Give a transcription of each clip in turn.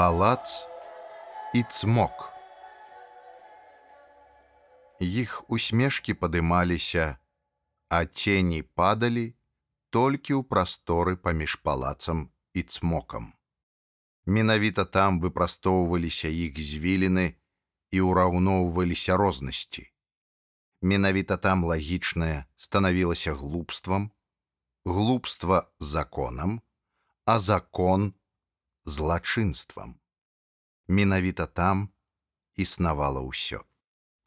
Палац і цмок. Іх усмешкі падымаліся, а цені падалі толькі ў прасторы паміж палацам і цмокам. Менавіта там выпрастоўваліся іх звіліны і ўраўноўваліся рознасці. Менавіта там лагічнае станавілася глупствам, глупства законам, а закон злачынствам. Менавіта там існавала ўсё.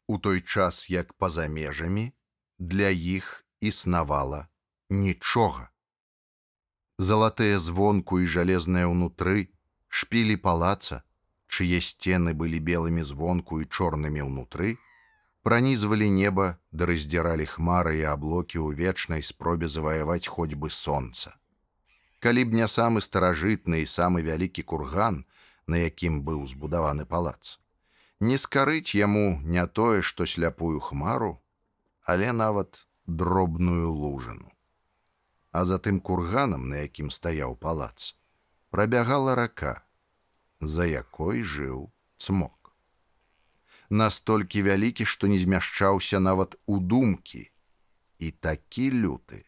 У той час, як па-за межамі, для іх існавала нічога. Залатыя звонку і жалезныя ўнутры шпілі палаца, чые сцены былі белымі звонку і чорнымі ўнутры, пранізвалі неба да раздзіралі хмары і аблокі ў вечнай спробе заваяваць хоць бы сонца. Калі б не самы старажытны і самы вялікі курган, на якім быў збудаваны палац, не скарыць яму не тое, што сляпую хмару, але нават дробную лужыну. А за тым курганам, на якім стаяў палац, прабягала рака, за якой жыў цмок. Настолькі вялікі, што не змяшчаўся нават у думкі, і такі люты,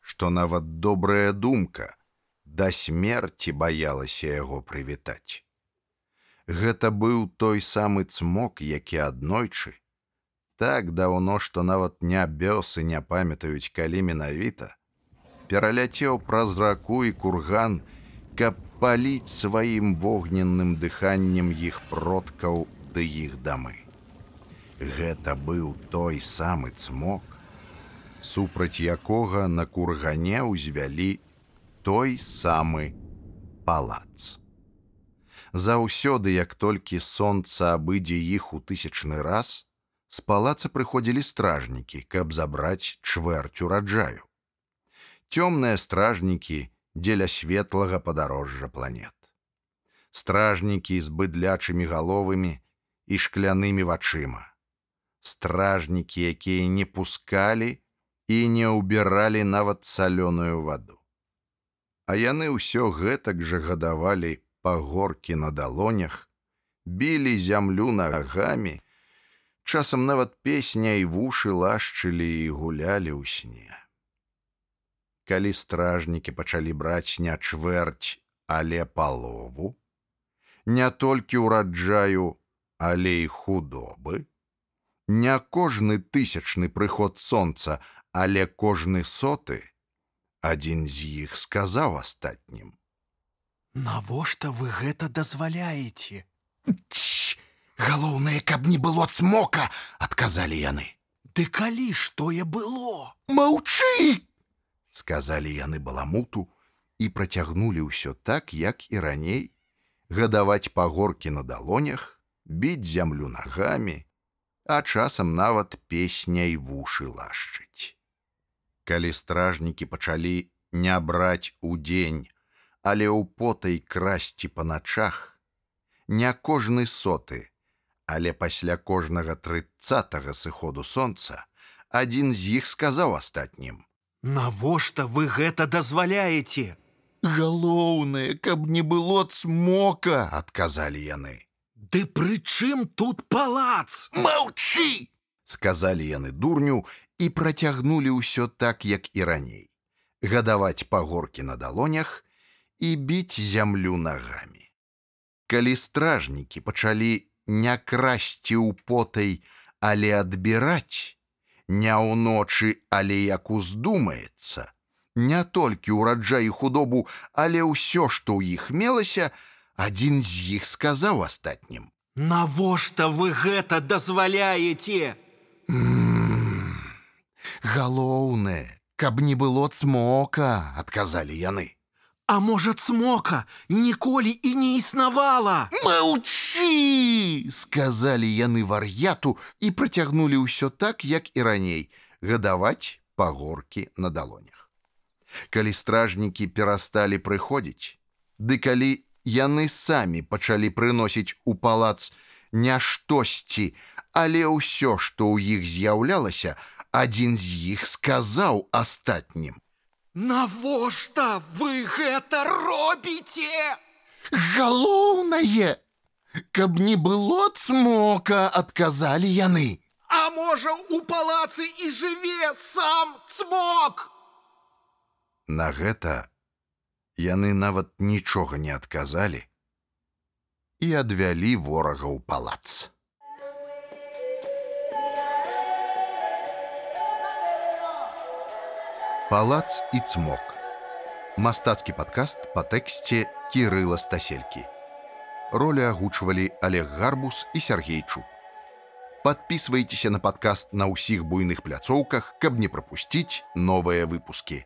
што нават добрая думка да смерці баялася яго прывітаць. Гэта быў той самы цмок, які аднойчы, так даўно, што нават не бёсы не памятаюць, калі менавіта, пераляцеў праз раку і курган, каб паліць сваім вогненным дыханнем іх продкаў ды іх дамы. Гэта быў той самы цмок, супраць якога на кургане ўзвялі той самы палац. Заўсёды, як толькі сонца абыдзе іх у тысячны раз, з палаца прыходзілі стражнікі, каб забраць чвэрць ураджаю. Цёмныя стражнікі дзеля светлага падарожжа планет. Стражнікі з быдлячымі галовамі і шклянымі вачыма. Стражнікі, якія не пускалі і не ўбіралі нават салёную ваду. А яны ўсё гэтак жа гадавалі па горкі на далонях, білі зямлю нагамі, часам нават песня і вушы лашчылі і гулялі ў сне. Калі стражнікі пачалі браць не чвэрць, але палову, не толькі ўраджаю, але і худобы, не кожны тысячны прыход сонца, але кожны соты, адзін з іх сказаў астатнім: « Навошта вы гэта дазваляеце? Галоўнае, каб не было цмока, адказалі яны. Ды калі ж тое было? Маўчы! сказалі яны баламуту і працягнулі ўсё так, як і раней, гадаваць пагоркі на далонях, біць зямлю нагамі, а часам нават песняй вушы лашчыць. Калі стражнікі пачалі не браць удзень, але ў потай красці па начах, не кожны соты, але пасля кожнага трыццатага сыходу сонца адзін з іх сказаў астатнім: « Навошта вы гэта дазваляеце? Галоўнае, каб не было цмока, адказалі яны. Ды пры чым тут палац? Маўчы! сказалі яны дурню і працягнулі ўсё так, як і раней. гадаваць пагоркі на далонях і біць зямлю нагамі. Калі стражнікі пачалі не красці ў потай, але адбіраць, не ўночы, але як уздумаецца, не толькі ўраджай худобу, але ўсё, што ў іх мелася, адзін з іх сказаў астатнім: « Навошта вы гэта дазваляеце? Галоўнае, каб не было цмока, адказалі яны. А можа цмока ніколі і не існавала. Маўчы! сказалі яны вар'яту і працягнулі ўсё так, як і раней, гадаваць пагоркі на далонях. Калі стражнікі перасталі прыходзіць, ды калі яны самі пачалі прыносіць у палац не штосьці, але ўсё, што ў іх з'яўлялася, адзін з іх сказаў астатнім: Навошта вы гэта робіце? Галоўнае, каб не было цмока, адказалі яны. А можа, у палацы і жыве сам цмок? На гэта яны нават нічога не адказалі і адвялі ворага ў палац. Палац і цмок. Мастацкі падкаст па тэксце Кірыла Стаселькі. Ролі агучвалі Олег Гарбус і Сергей Чук. Подписывайтеся на падкаст на ўсіх буйных пляцоўках, каб не прапусціць новыя выпускі.